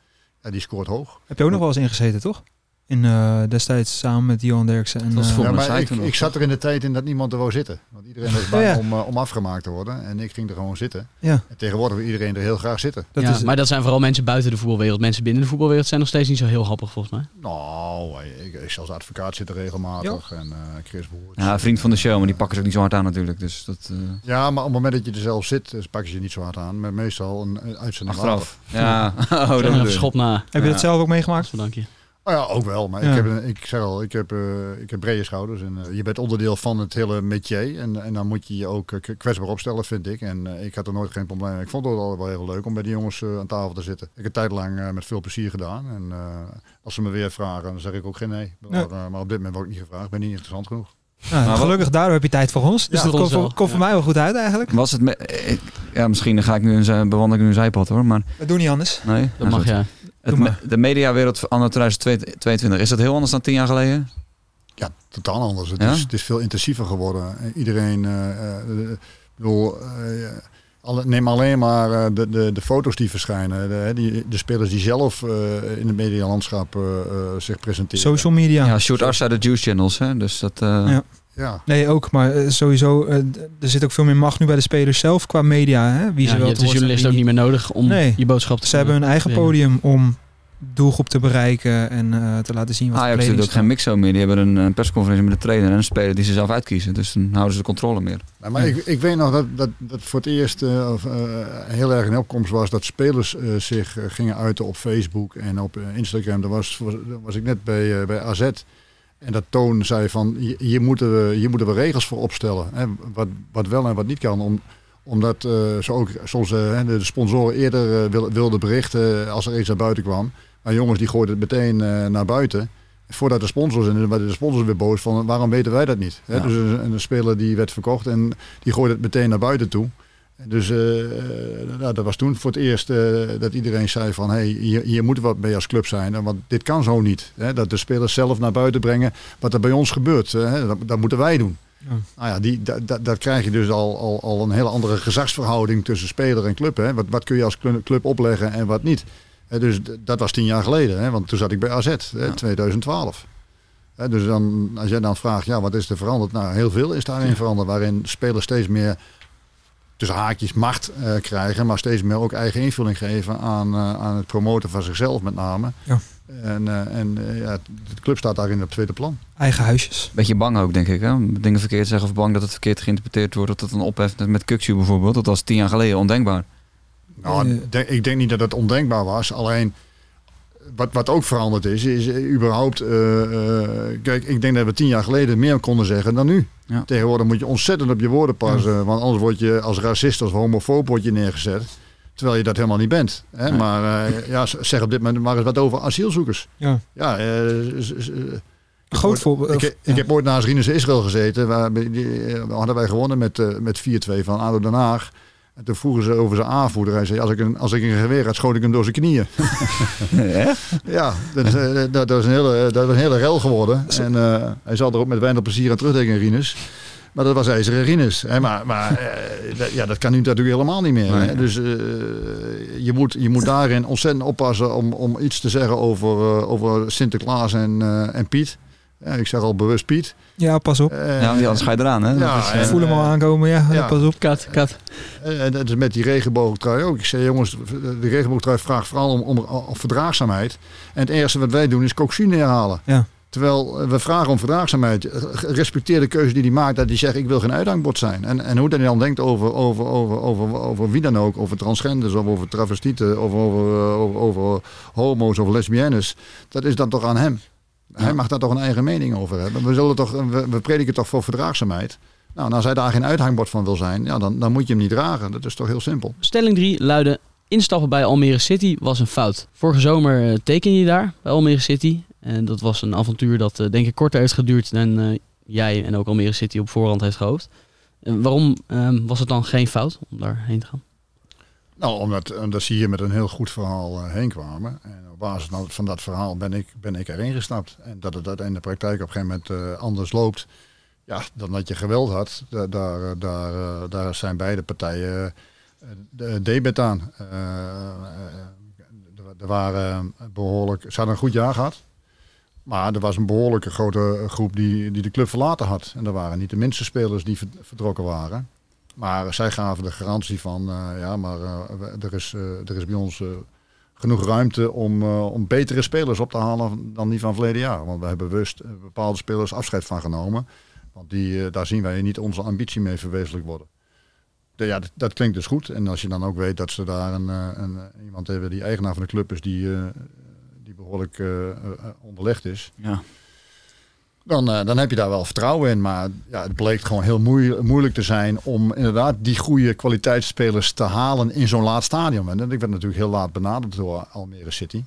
[SPEAKER 9] Ja, die scoort hoog.
[SPEAKER 6] Heb je ook nog wel eens ingezeten, toch? In eh, destijds samen met Johan Derksen. En, eh,
[SPEAKER 8] voor-
[SPEAKER 9] Ja,
[SPEAKER 8] Volgens
[SPEAKER 9] maar
[SPEAKER 8] mij
[SPEAKER 9] ik, ik zat er in de tijd in dat niemand er wou zitten. Want iedereen was (laughs) bang
[SPEAKER 6] ja.
[SPEAKER 9] om, eh, om afgemaakt te worden. En ik ging er gewoon zitten.
[SPEAKER 6] ja,
[SPEAKER 9] En tegenwoordig wil iedereen er heel graag zitten.
[SPEAKER 6] dat
[SPEAKER 1] ja,
[SPEAKER 6] is,
[SPEAKER 1] maar dat zijn vooral mensen buiten de voetbalwereld. Mensen binnen de voetbalwereld zijn nog steeds niet zo heel happig volgens mij.
[SPEAKER 9] Nou, ik, ik als advocaat zit er regelmatig. En eh, Chris Boert.
[SPEAKER 8] Ja, vriend van de show, maar die pakken ze ook niet zo hard aan natuurlijk. Dus dat eh,
[SPEAKER 9] Ja, maar op het moment dat je er zelf zit, dus pakken ze je niet zo hard aan. Maar meestal een, een uitzending
[SPEAKER 8] achteraf. Ja, (laughs) oh, dat
[SPEAKER 1] Oh, schop na.
[SPEAKER 6] heb je dat zelf ook meegemaakt?
[SPEAKER 1] Zo, dank je.
[SPEAKER 9] Oh ja, ook wel. Maar
[SPEAKER 6] Ja.
[SPEAKER 9] ik, heb, een- ik zeg al, ik heb, eh, ik heb brede schouders. En eh, je bent onderdeel van het hele métier. En, en dan moet je je ook eh, kwetsbaar opstellen, vind ik. En eh, ik had er nooit geen probleem mee. Ik vond het altijd wel heel leuk om bij die jongens aan tafel te zitten. Ik heb een tijd lang eh, met veel plezier gedaan. En eh, als ze me weer vragen, dan zeg ik ook geen nee. Maar,
[SPEAKER 6] Ja.
[SPEAKER 9] maar op dit moment word ik niet gevraagd. Ik ben niet interessant genoeg.
[SPEAKER 6] Nou,
[SPEAKER 8] wat-
[SPEAKER 6] gelukkig daardoor heb je tijd voor ons. Dus
[SPEAKER 1] Ja,
[SPEAKER 6] dat komt voor, voor mij wel goed uit eigenlijk.
[SPEAKER 8] Was het... me- ik- ja, misschien ga ik nu een, bewandel ik nu een zijpad hoor, maar
[SPEAKER 6] Dat doen niet anders.
[SPEAKER 8] nee.
[SPEAKER 1] Dat
[SPEAKER 8] Nou,
[SPEAKER 1] mag jij.
[SPEAKER 8] Het me- de mediawereld anno 2022, is dat heel anders dan tien jaar geleden?
[SPEAKER 9] Ja, totaal anders. Het,
[SPEAKER 8] Ja?
[SPEAKER 9] is, het is veel intensiever geworden. Iedereen, eh, eh, eh, ik bedoel, eh, alle- neem alleen maar eh, de, de, de foto's die verschijnen. De, hè, die, de spelers die zelf eh, in het medialandschap zich presenteren.
[SPEAKER 6] Social media.
[SPEAKER 8] Ja, Shoot Ars uit de Juice Channels, hè? Dus dat... eh,
[SPEAKER 6] Ja.
[SPEAKER 9] Ja.
[SPEAKER 6] Nee, ook. Maar eh, sowieso, eh, er zit ook veel meer macht nu bij de spelers zelf qua media. Hè? Wie
[SPEAKER 1] Ja,
[SPEAKER 6] ze
[SPEAKER 1] je
[SPEAKER 6] wel
[SPEAKER 1] hebt
[SPEAKER 6] te
[SPEAKER 1] de
[SPEAKER 6] woord
[SPEAKER 1] journalist ook niet meer nodig om
[SPEAKER 6] Nee.
[SPEAKER 1] je boodschap te
[SPEAKER 6] Ze hebben hun eigen
[SPEAKER 1] brengen.
[SPEAKER 6] podium om doelgroep te bereiken en eh, te laten zien wat de
[SPEAKER 8] Ajax
[SPEAKER 6] kleding
[SPEAKER 8] doet ook geen mixo meer. Die hebben een, een persconferentie met de trainer en een speler die ze zelf uitkiezen. Dus dan houden ze de controle meer.
[SPEAKER 9] Nou, maar ik, ik weet nog dat, dat, dat voor het eerst heel erg in opkomst was dat spelers zich gingen uiten op Facebook en op Instagram. Daar was, daar was ik net bij, bij AZ. En dat Toon zei van hier, moeten we, hier moeten we regels voor opstellen. Hè, wat, wat wel en wat niet kan. Om, omdat eh, ze ook soms eh, de sponsoren eerder wil- wilden berichten als er iets naar buiten kwam. Maar jongens die gooiden het meteen naar buiten. Voordat de sponsors en de sponsors weer boos van waarom weten wij dat niet? Hè?
[SPEAKER 8] Ja.
[SPEAKER 9] Dus een, een speler die werd verkocht en die gooide het meteen naar buiten toe. Dus eh, eh, nou, dat was toen voor het eerst eh, dat iedereen zei van hey, hier, hier moeten we wat mee als club zijn. Want dit kan zo niet. Hè? Dat de spelers zelf naar buiten brengen wat er bij ons gebeurt. Hè? Dat, dat moeten wij doen.
[SPEAKER 6] Ja.
[SPEAKER 9] Nou ja, die, dat, dat, dat krijg je dus al, al, al een hele andere gezagsverhouding tussen speler en club. Hè? Wat, wat kun je als clu- club opleggen en wat niet. Hè, dus dat was tien jaar geleden, hè? want toen zat ik bij AZ, hè, 2012. Hè, dus dan, als jij dan vraagt, ja, wat is er veranderd? Nou, heel veel is daarin veranderd, waarin spelers steeds meer tussen haakjes macht eh, krijgen, maar steeds meer ook eigen invulling geven aan, eh, aan het promoten van zichzelf met name.
[SPEAKER 6] Ja.
[SPEAKER 9] En, eh, en ja, de club staat daarin op tweede plan.
[SPEAKER 6] Eigen huisjes.
[SPEAKER 8] Beetje bang ook, denk ik. Hè? Dingen verkeerd zeggen of bang dat het verkeerd geïnterpreteerd wordt. Dat het dan opheft met Kukshu bijvoorbeeld. Dat was tien jaar geleden ondenkbaar.
[SPEAKER 9] Nou, ik denk- ik denk niet dat het ondenkbaar was. Alleen wat, wat ook veranderd is, is eh, überhaupt. eh, eh, kijk, ik denk dat we tien jaar geleden meer konden zeggen dan nu.
[SPEAKER 8] Ja.
[SPEAKER 9] Tegenwoordig moet je ontzettend op je woorden passen. Want anders word je als racist, als homofoob word je neergezet. Terwijl je dat helemaal niet bent. Hè?
[SPEAKER 8] Nee.
[SPEAKER 9] Maar ja, zeg op dit moment maar eens wat over asielzoekers.
[SPEAKER 6] Ja.
[SPEAKER 9] Ja,
[SPEAKER 6] groot voorbeeld.
[SPEAKER 9] Ik,
[SPEAKER 6] of-
[SPEAKER 9] ik
[SPEAKER 6] ja.
[SPEAKER 9] heb ooit naast Rinus Israël gezeten. Waar, die, eh, hadden wij gewonnen met, met 4-2 van ADO Den Haag. En toen vroegen ze over zijn aanvoerder. Hij zei, als ik een, als ik een geweer had, schoot ik hem door zijn knieën. (laughs)
[SPEAKER 8] Echt?
[SPEAKER 9] ja, dat, is, eh, dat, dat is een hele, dat was een hele rel geworden. En eh, hij zal er ook met weinig plezier aan terugdenken, Rinus. Maar dat was ijzeren Rinus. Hè? Maar, maar eh, dat, ja, dat kan nu natuurlijk helemaal niet meer. Hè? Dus je, moet, je moet daarin ontzettend oppassen om, om iets te zeggen over, over Sinterklaas en, en Piet. Ja, ik zeg al bewust Piet.
[SPEAKER 6] Ja, pas op.
[SPEAKER 9] Eh,
[SPEAKER 8] Ja, want anders ga je eraan. Hè?
[SPEAKER 9] Ja,
[SPEAKER 8] is, eh,
[SPEAKER 6] Ik voel hem al aankomen. Ja,
[SPEAKER 9] ja. (laughs)
[SPEAKER 6] pas op.
[SPEAKER 1] Kat, kat.
[SPEAKER 9] En dat is met die regenboogtrui ook. Ik zei, jongens, de regenboogtrui vraagt vooral om, om, om verdraagzaamheid. En het eerste wat wij doen is Coxu neerhalen.
[SPEAKER 6] Ja.
[SPEAKER 9] Terwijl eh, we vragen om verdraagzaamheid. Respecteer de keuze die hij maakt dat hij zegt ik wil geen uithangbord zijn. En, en hoe hij dan denkt over, over, over, over, over wie dan ook. Over transgenders of over travestieten of over, eh, over, over homo's of lesbiennes. Dat is dan toch aan hem. Hij mag daar toch een eigen mening over hebben. We, zullen toch, we, we prediken toch voor verdraagzaamheid. Nou, als hij daar geen uithangbord van wil zijn, ja, dan, dan moet je hem niet dragen. Dat is toch heel simpel.
[SPEAKER 1] Stelling 3 luidde: instappen bij Almere City was een fout. Vorige zomer eh, teken je daar bij Almere City. En dat was een avontuur dat eh, denk ik korter heeft geduurd dan eh, jij en ook Almere City op voorhand heeft gehoopt. En waarom ehm, was het dan geen fout om daarheen te gaan?
[SPEAKER 9] Nou, omdat, omdat ze hier met een heel goed verhaal eh, heen kwamen. En op basis van dat verhaal ben ik, ben ik erin gestapt. En dat het dat in de praktijk op een gegeven moment eh, anders loopt ja, dan dat je geweld had. Da- Daar, eh, daar, daar zijn beide partijen de debet aan. Er- waren behoorlijk, ze hadden een goed jaar gehad. Maar er was een behoorlijke grote groep die, die de club verlaten had. En er waren niet de minste spelers die ver- vertrokken waren. Maar zij gaven de garantie van, eh, ja, maar eh, er, is, eh, er is bij ons genoeg ruimte om, om betere spelers op te halen dan die van verleden jaar. Want we hebben bewust bepaalde spelers afscheid van genomen. Want die, daar zien wij niet onze ambitie mee verwezenlijk worden. De- ja, dat, dat klinkt dus goed. En als je dan ook weet dat ze daar een, een, iemand hebben die eigenaar van de club is die, die behoorlijk eh, eh, onderlegd is.
[SPEAKER 8] Ja.
[SPEAKER 9] Dan, eh, dan heb je daar wel vertrouwen in. Maar ja, het bleek gewoon heel moei- moeilijk te zijn om inderdaad die goede kwaliteitsspelers te halen in zo'n laat stadium. En ik werd natuurlijk heel laat benaderd door Almere City.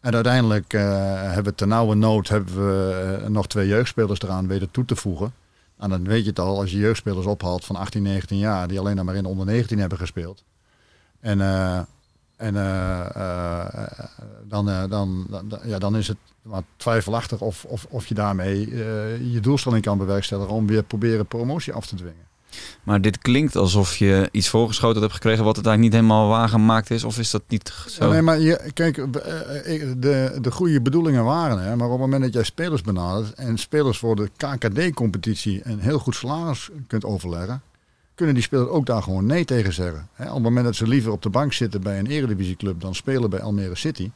[SPEAKER 9] En uiteindelijk eh, hebben we ten nauwe nood hebben we, eh, nog twee jeugdspelers eraan weten toe te voegen. En dan weet je het al, als je jeugdspelers ophaalt van 18, 19 jaar, die alleen maar in de onder 19 hebben gespeeld. En, en eh, eh, dan, eh, dan, dan, ja, dan is het maar twijfelachtig of, of, of je daarmee je doelstelling kan bewerkstelligen om weer proberen promotie af te dwingen.
[SPEAKER 8] Maar dit klinkt alsof je iets voorgeschoten hebt gekregen wat het eigenlijk niet helemaal waargemaakt is. Of is dat niet zo?
[SPEAKER 9] Nee, maar je, kijk, de, de goede bedoelingen waren er. Maar op het moment dat jij spelers benadert en spelers voor de KKD-competitie een heel goed salaris kunt overleggen, kunnen die spelers ook daar gewoon nee tegen zeggen. Op het moment dat ze liever op de bank zitten bij een eredivisieclub dan spelen bij Almere City,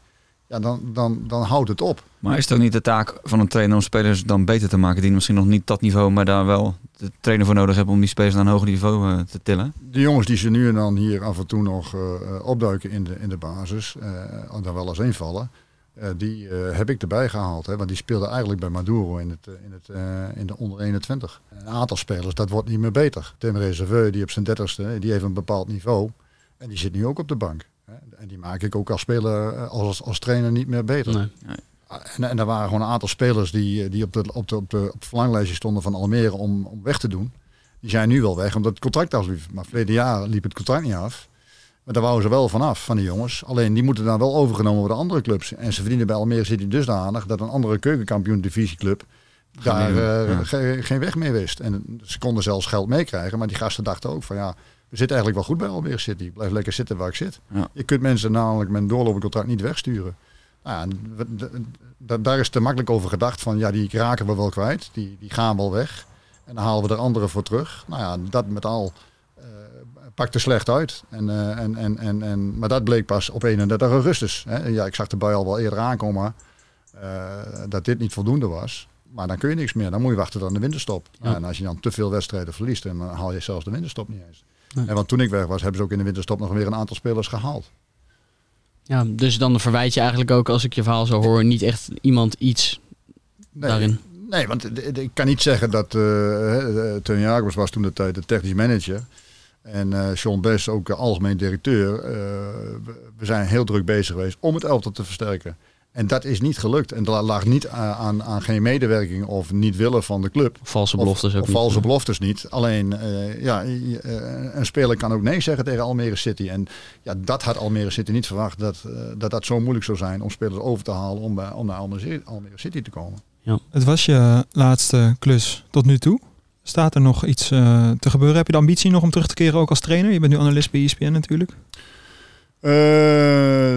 [SPEAKER 9] ja, dan, dan, dan houdt het op.
[SPEAKER 8] Maar is het ook niet de taak van een trainer om spelers dan beter te maken die misschien nog niet dat niveau, maar daar wel de trainer voor nodig hebben om die spelers naar een hoger niveau eh, te tillen?
[SPEAKER 9] De jongens die ze nu en dan hier af en toe nog eh, eh, opduiken in de, in de basis, eh dan wel eens invallen, eh, die eh, heb ik erbij gehaald. Hè, want die speelden eigenlijk bij Maduro in, het, eh, in, het, in de onder 21. Een aantal spelers, dat wordt niet meer beter. Tim Reserveur, die op zijn dertigste, die heeft een bepaald niveau. En die zit nu ook op de bank. Hè. En die maak ik ook als speler, als, als trainer niet meer beter.
[SPEAKER 1] Nee.
[SPEAKER 9] En, en er waren gewoon een aantal spelers die, die op, de, op, de, op, de, op verlanglijstje stonden van Almere om, om weg te doen. Die zijn nu wel weg omdat het contract afliep. Maar verleden jaar liep het contract niet af. Maar daar wouden ze wel vanaf, van die jongens. Alleen die moeten dan wel overgenomen worden door andere clubs. En ze verdienen bij Almere City dusdanig dat een andere keukenkampioen divisieclub daar
[SPEAKER 8] Geen-
[SPEAKER 9] eh,
[SPEAKER 8] ja.
[SPEAKER 9] ge- geen weg meer wist. En ze konden zelfs geld meekrijgen. Maar die gasten dachten ook van ja, we zitten eigenlijk wel goed bij Almere City. Blijf lekker zitten waar ik zit.
[SPEAKER 8] Ja.
[SPEAKER 9] Je kunt mensen namelijk met een doorlopend contract niet wegsturen. Nou ja, daar is te makkelijk over gedacht van ja, die raken we wel kwijt. Die, die gaan wel weg. En dan halen we er anderen voor terug. Nou ja, dat met al pakte slecht uit. En, eh, en, en, en, en, maar dat bleek pas op 31 augustus. Hè. Ja, ik zag de bui al wel eerder aankomen eh, dat dit niet voldoende was. Maar dan kun je niks meer. Dan moet je wachten tot de winterstop. Nou, en als je dan te veel wedstrijden verliest, dan haal je zelfs de winterstop niet eens. En want toen ik weg was, hebben ze ook in de winterstop nog weer een aantal spelers gehaald.
[SPEAKER 1] Ja, dus dan verwijt je eigenlijk ook, als ik je verhaal zo hoor, niet echt iemand iets
[SPEAKER 9] Nee,
[SPEAKER 1] daarin.
[SPEAKER 9] Nee, want ik kan niet zeggen dat uh, Teun Jacobs was toen de tijd de technisch manager. En eh Sean Best ook eh, algemeen directeur. Eh, we, zijn heel druk bezig geweest om het elftal te versterken. En dat is niet gelukt. En dat lag niet aan, aan, aan geen medewerking of niet willen van de club.
[SPEAKER 1] Valse
[SPEAKER 9] Of-
[SPEAKER 1] beloftes ook
[SPEAKER 9] of
[SPEAKER 1] niet.
[SPEAKER 9] valse beloftes niet. Alleen, eh, ja, eh, een speler kan ook nee zeggen tegen Almere City. En ja, dat had Almere City niet verwacht. Dat eh, dat, dat zo moeilijk zou zijn om spelers over te halen om, bij, om naar Almere, Almere City te komen.
[SPEAKER 6] Het was je laatste klus tot nu toe. Staat er nog iets eh, te gebeuren? Heb je de ambitie nog om terug te keren ook als trainer? Je bent nu analist bij ESPN natuurlijk.
[SPEAKER 9] Eh,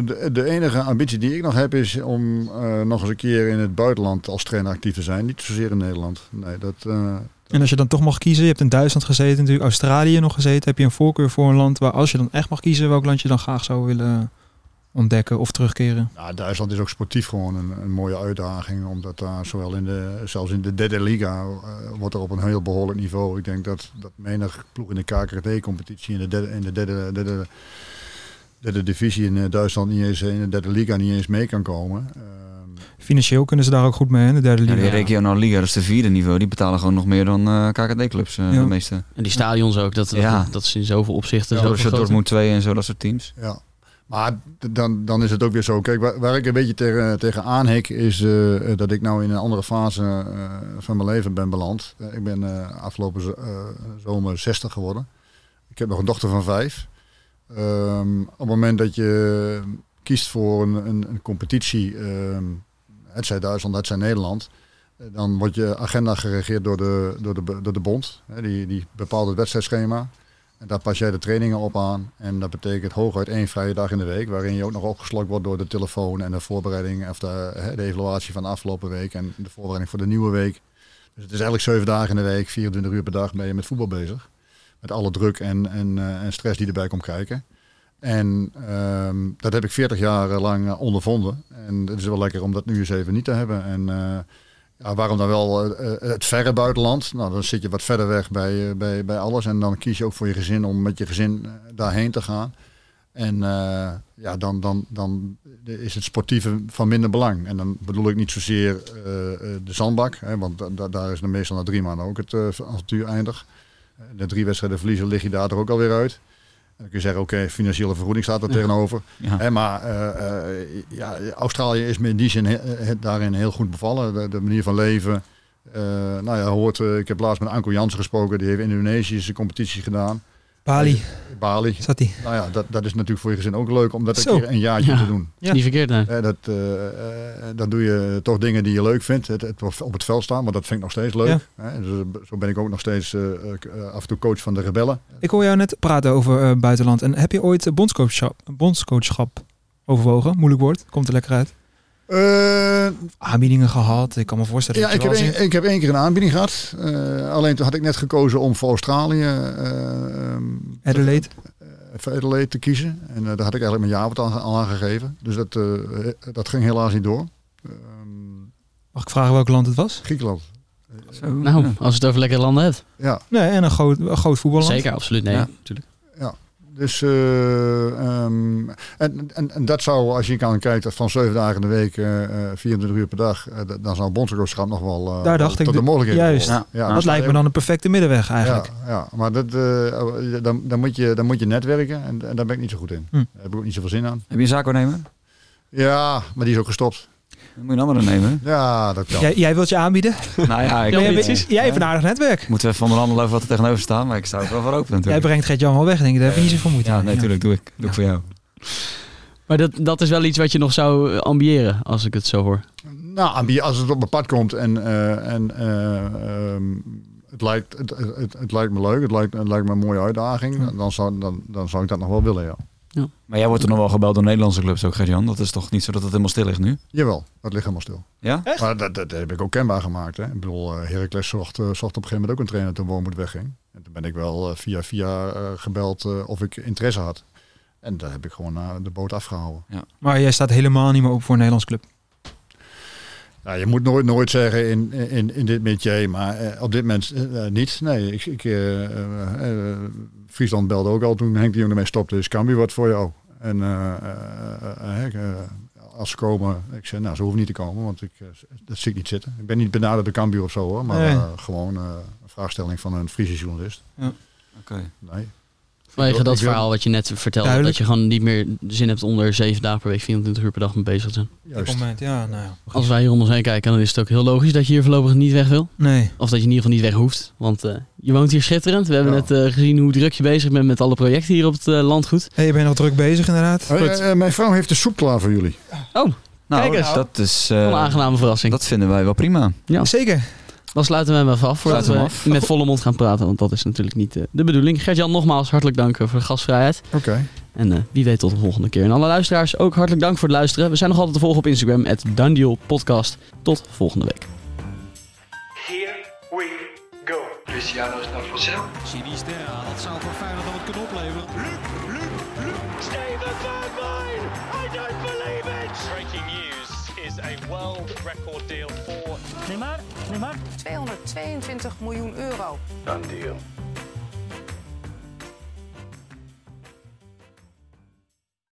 [SPEAKER 9] de, de enige ambitie die ik nog heb is om eh, nog eens een keer in het buitenland als trainer actief te zijn. Niet zozeer in Nederland. Nee, dat,
[SPEAKER 6] En als je dan toch mag kiezen, je hebt in Duitsland gezeten, natuurlijk Australië nog gezeten. Heb je een voorkeur voor een land waar als je dan echt mag kiezen, welk land je dan graag zou willen ontdekken of terugkeren?
[SPEAKER 9] nou, Duitsland is ook sportief gewoon een, een mooie uitdaging. Omdat daar zowel in de, zelfs in de derde liga eh, wordt er op een heel behoorlijk niveau. Ik denk dat, dat menig ploeg in de KKD-competitie in de derde, in de derde, derde, derde divisie in eh, Duitsland niet eens in de derde liga niet eens mee kan komen. Ehm,
[SPEAKER 6] Financieel kunnen ze daar ook goed mee in de derde
[SPEAKER 8] Ja,
[SPEAKER 6] liga.
[SPEAKER 8] die regionaal liga, dat is de vierde niveau. Die betalen gewoon nog meer dan eh, KKD-clubs, eh,
[SPEAKER 6] Ja.
[SPEAKER 8] de meeste.
[SPEAKER 1] En die stadions ook, dat, dat,
[SPEAKER 8] Ja.
[SPEAKER 1] dat is in zoveel opzichten
[SPEAKER 9] Ja,
[SPEAKER 1] zo
[SPEAKER 8] Dortmund 2 en zo, dat soort teams.
[SPEAKER 9] Ja. Maar dan, dan is het ook weer zo. Kijk, waar, ik een beetje tegen, tegen is eh, dat ik nou in een andere fase eh, van mijn leven ben beland. Eh, ik ben eh, afgelopen eh, zomer 60 geworden. Ik heb nog een dochter van vijf. Ehm, op het moment dat je kiest voor een, een, een competitie, ehm het Duitsland, het zij Nederland, eh, dan wordt je agenda geregeerd door de, door de, door de bond. Hè, die, die bepaalt het wedstrijdschema. En daar pas jij de trainingen op aan. En dat betekent hooguit één vrije dag in de week. Waarin je ook nog opgeslokt wordt door de telefoon en de voorbereiding. Of de, de evaluatie van de afgelopen week. En de voorbereiding voor de nieuwe week. Dus het is eigenlijk zeven dagen in de week, 24 uur per dag ben je met voetbal bezig. Met alle druk en, en, eh, en stress die erbij komt kijken. En ehm, dat heb ik 40 jaar lang eh, ondervonden. En het is wel lekker om dat nu eens even niet te hebben. En eh, ja, waarom dan wel eh, eh, het verre buitenland? Nou, dan zit je wat verder weg bij, eh, bij, bij alles. En dan kies je ook voor je gezin om met je gezin daarheen te gaan. En ja, dan, dan, dan is het sportieve van minder belang. En dan bedoel ik niet zozeer de zandbak. Hè, want da- da- daar is dan meestal na drie maanden ook het avontuur eindig. De drie wedstrijden verliezen lig je daar toch ook alweer uit. Dan kun je zeggen, oké, financiële vergoeding staat er tegenover.
[SPEAKER 8] Ja.
[SPEAKER 9] Hè, maar eh, eh, ja, Australië is me in die zin he- he- daarin heel goed bevallen. De, de manier van leven. Eh, nou ja, hoort, ik heb laatst met Anko Jansen gesproken. Die heeft Indonesische competitie gedaan.
[SPEAKER 6] Bali
[SPEAKER 9] Bali.
[SPEAKER 6] zat hij.
[SPEAKER 9] Nou ja, dat, dat is natuurlijk voor je gezin ook leuk om dat een keer een jaartje
[SPEAKER 1] Ja.
[SPEAKER 9] te doen.
[SPEAKER 1] Is niet verkeerd, nee.
[SPEAKER 9] Eh, dat, eh, eh, dan doe je toch dingen die je leuk vindt. Het, het op het veld staan, maar dat vind ik nog steeds leuk. Hè, dus, eh, zo ben ik ook nog steeds eh, eh, af en toe coach van de rebellen.
[SPEAKER 6] Ik hoor jou net praten over eh, buitenland. En heb je ooit eh, bondscoachschap, bondscoachschap overwogen? Moeilijk woord, komt er lekker uit.
[SPEAKER 9] Eh,
[SPEAKER 6] Aanbiedingen gehad. Ik kan me voorstellen
[SPEAKER 9] ja,
[SPEAKER 6] dat
[SPEAKER 9] ik heb, één, ik heb één keer een aanbieding gehad. Eh, alleen toen had ik net gekozen om voor Australië eh, ehm,
[SPEAKER 6] Adelaide.
[SPEAKER 9] eh, voor Adelaide te kiezen. En eh, daar had ik eigenlijk mijn jaarwoord al, al aangegeven. Dus dat, eh, dat ging helaas niet door. Ehm,
[SPEAKER 6] Mag ik vragen welk land het was?
[SPEAKER 9] Griekenland.
[SPEAKER 8] Zo,
[SPEAKER 1] Nou,
[SPEAKER 8] ja.
[SPEAKER 1] als je het over lekkere landen hebt.
[SPEAKER 9] Ja,
[SPEAKER 6] Nee, en een groot, een groot voetballand.
[SPEAKER 1] Zeker, absoluut. Nee,
[SPEAKER 8] Ja.
[SPEAKER 1] natuurlijk.
[SPEAKER 9] Dus, eh, ehm, en, en, en dat zou, als je kan kijken, van zeven dagen in de week, eh, eh, 24 uur per dag, eh, dan zou bondscoachschap nog wel eh,
[SPEAKER 6] Daar dacht
[SPEAKER 9] tot
[SPEAKER 6] ik
[SPEAKER 9] de
[SPEAKER 6] de-
[SPEAKER 9] mogelijkheid
[SPEAKER 6] juist.
[SPEAKER 8] Ja.
[SPEAKER 9] Ja,
[SPEAKER 6] Dat lijkt me dan een perfecte middenweg eigenlijk.
[SPEAKER 9] Ja, ja, maar dat, eh, dan, dan, moet je, dan moet je netwerken en, en daar ben ik niet zo goed in.
[SPEAKER 6] Hm.
[SPEAKER 9] Daar heb ik ook niet zoveel zin aan.
[SPEAKER 8] Heb je een zaakwaarnemer?
[SPEAKER 9] Ja, maar die is ook gestopt.
[SPEAKER 8] Dan moet je een andere nemen.
[SPEAKER 9] Ja, dat kan.
[SPEAKER 6] Jij, jij wilt je aanbieden?
[SPEAKER 8] nou ja, ik
[SPEAKER 1] Ja,
[SPEAKER 6] jij, bent- jij hebt een aardig netwerk.
[SPEAKER 8] Moeten we even onderhandelen over wat er tegenover staat, maar ik sta er wel voor open
[SPEAKER 6] Jij
[SPEAKER 8] natuurlijk.
[SPEAKER 6] brengt Gert-Jan wel weg, denk ik. Daar heb je niet zoveel moeite
[SPEAKER 8] Ja, natuurlijk doe ik. Doe ik voor jou.
[SPEAKER 1] Maar dat, dat is wel iets wat je nog zou eh, ambiëren, als ik het zo hoor.
[SPEAKER 9] Nou, ambi- als het op mijn pad komt en, eh, en eh, ehm, het, lijkt, het, het, het lijkt me leuk, het lijkt, het lijkt me een mooie uitdaging, dan, zou, dan, dan zou ik dat nog wel willen, ja.
[SPEAKER 8] Maar jij wordt er nog wel gebeld door Nederlandse clubs ook, Gert-Jan. Dat is toch niet zo dat het helemaal stil ligt nu?
[SPEAKER 9] Jawel, dat ligt helemaal stil.
[SPEAKER 8] Ja?
[SPEAKER 9] Maar dat, dat heb ik ook kenbaar gemaakt. Hè. Ik bedoel, eh, Heracles zocht, eh, zocht op een gegeven moment ook een trainer toen Wormoed wegging. En toen ben ik wel eh, via via gebeld of ik interesse had. En daar heb ik gewoon de boot afgehouden.
[SPEAKER 6] Maar jij staat helemaal niet meer op voor een Nederlands club.
[SPEAKER 9] Ja, je moet nooit, nooit zeggen in, in, in dit métier, maar op dit moment niet. Nee, ik, ik, Friesland belde ook al toen Henk de Jong ermee stopte. Is Cambuur wat voor jou? En eh, eh, eh, als ze komen, ik zei, nou, ze hoeven niet te komen, want ik, dat zie ik niet zitten. Ik ben niet benaderd door Cambuur of zo hoor, maar
[SPEAKER 6] Nee.
[SPEAKER 9] gewoon een vraagstelling van een Friese journalist.
[SPEAKER 8] Oké.
[SPEAKER 9] Nee.
[SPEAKER 1] Vanwege dat verhaal wat je net vertelde.
[SPEAKER 6] Duidelijk.
[SPEAKER 1] Dat je gewoon niet meer zin hebt onder 7 dagen per week, 24 uur per dag mee bezig te zijn.
[SPEAKER 9] Juist.
[SPEAKER 6] moment, ja, nou ja.
[SPEAKER 1] Als wij hier om ons heen kijken, dan is het ook heel logisch dat je hier voorlopig niet weg wil.
[SPEAKER 6] Nee.
[SPEAKER 1] Of dat je in ieder geval niet weg hoeft. Want eh, je woont hier schitterend. We hebben
[SPEAKER 9] Ja.
[SPEAKER 1] net eh, gezien hoe druk je bezig bent met alle projecten hier op het eh, landgoed.
[SPEAKER 6] Hey, je bent nog druk bezig inderdaad.
[SPEAKER 9] Mijn vrouw heeft de soep klaar voor jullie.
[SPEAKER 8] Nou,
[SPEAKER 1] Kijk eens.
[SPEAKER 8] dat is... eh,
[SPEAKER 1] een aangename verrassing.
[SPEAKER 8] dat vinden wij wel prima.
[SPEAKER 1] Ja.
[SPEAKER 6] Zeker.
[SPEAKER 1] Dan sluiten we hem even af voordat we met volle mond gaan praten. Want dat is natuurlijk niet eh, de bedoeling. Gert-Jan, nogmaals hartelijk dank eh, voor de gastvrijheid.
[SPEAKER 9] Oké.
[SPEAKER 1] En eh, wie weet tot de volgende keer. En alle luisteraars ook hartelijk dank voor het luisteren. We zijn nog altijd te volgen op Instagram, het Dandiel Podcast. Tot volgende week.
[SPEAKER 2] Here we go.
[SPEAKER 3] Cristiano naar Marcel.
[SPEAKER 4] Sinisterra, dat zou voor
[SPEAKER 7] 222 miljoen euro.
[SPEAKER 3] Done deal.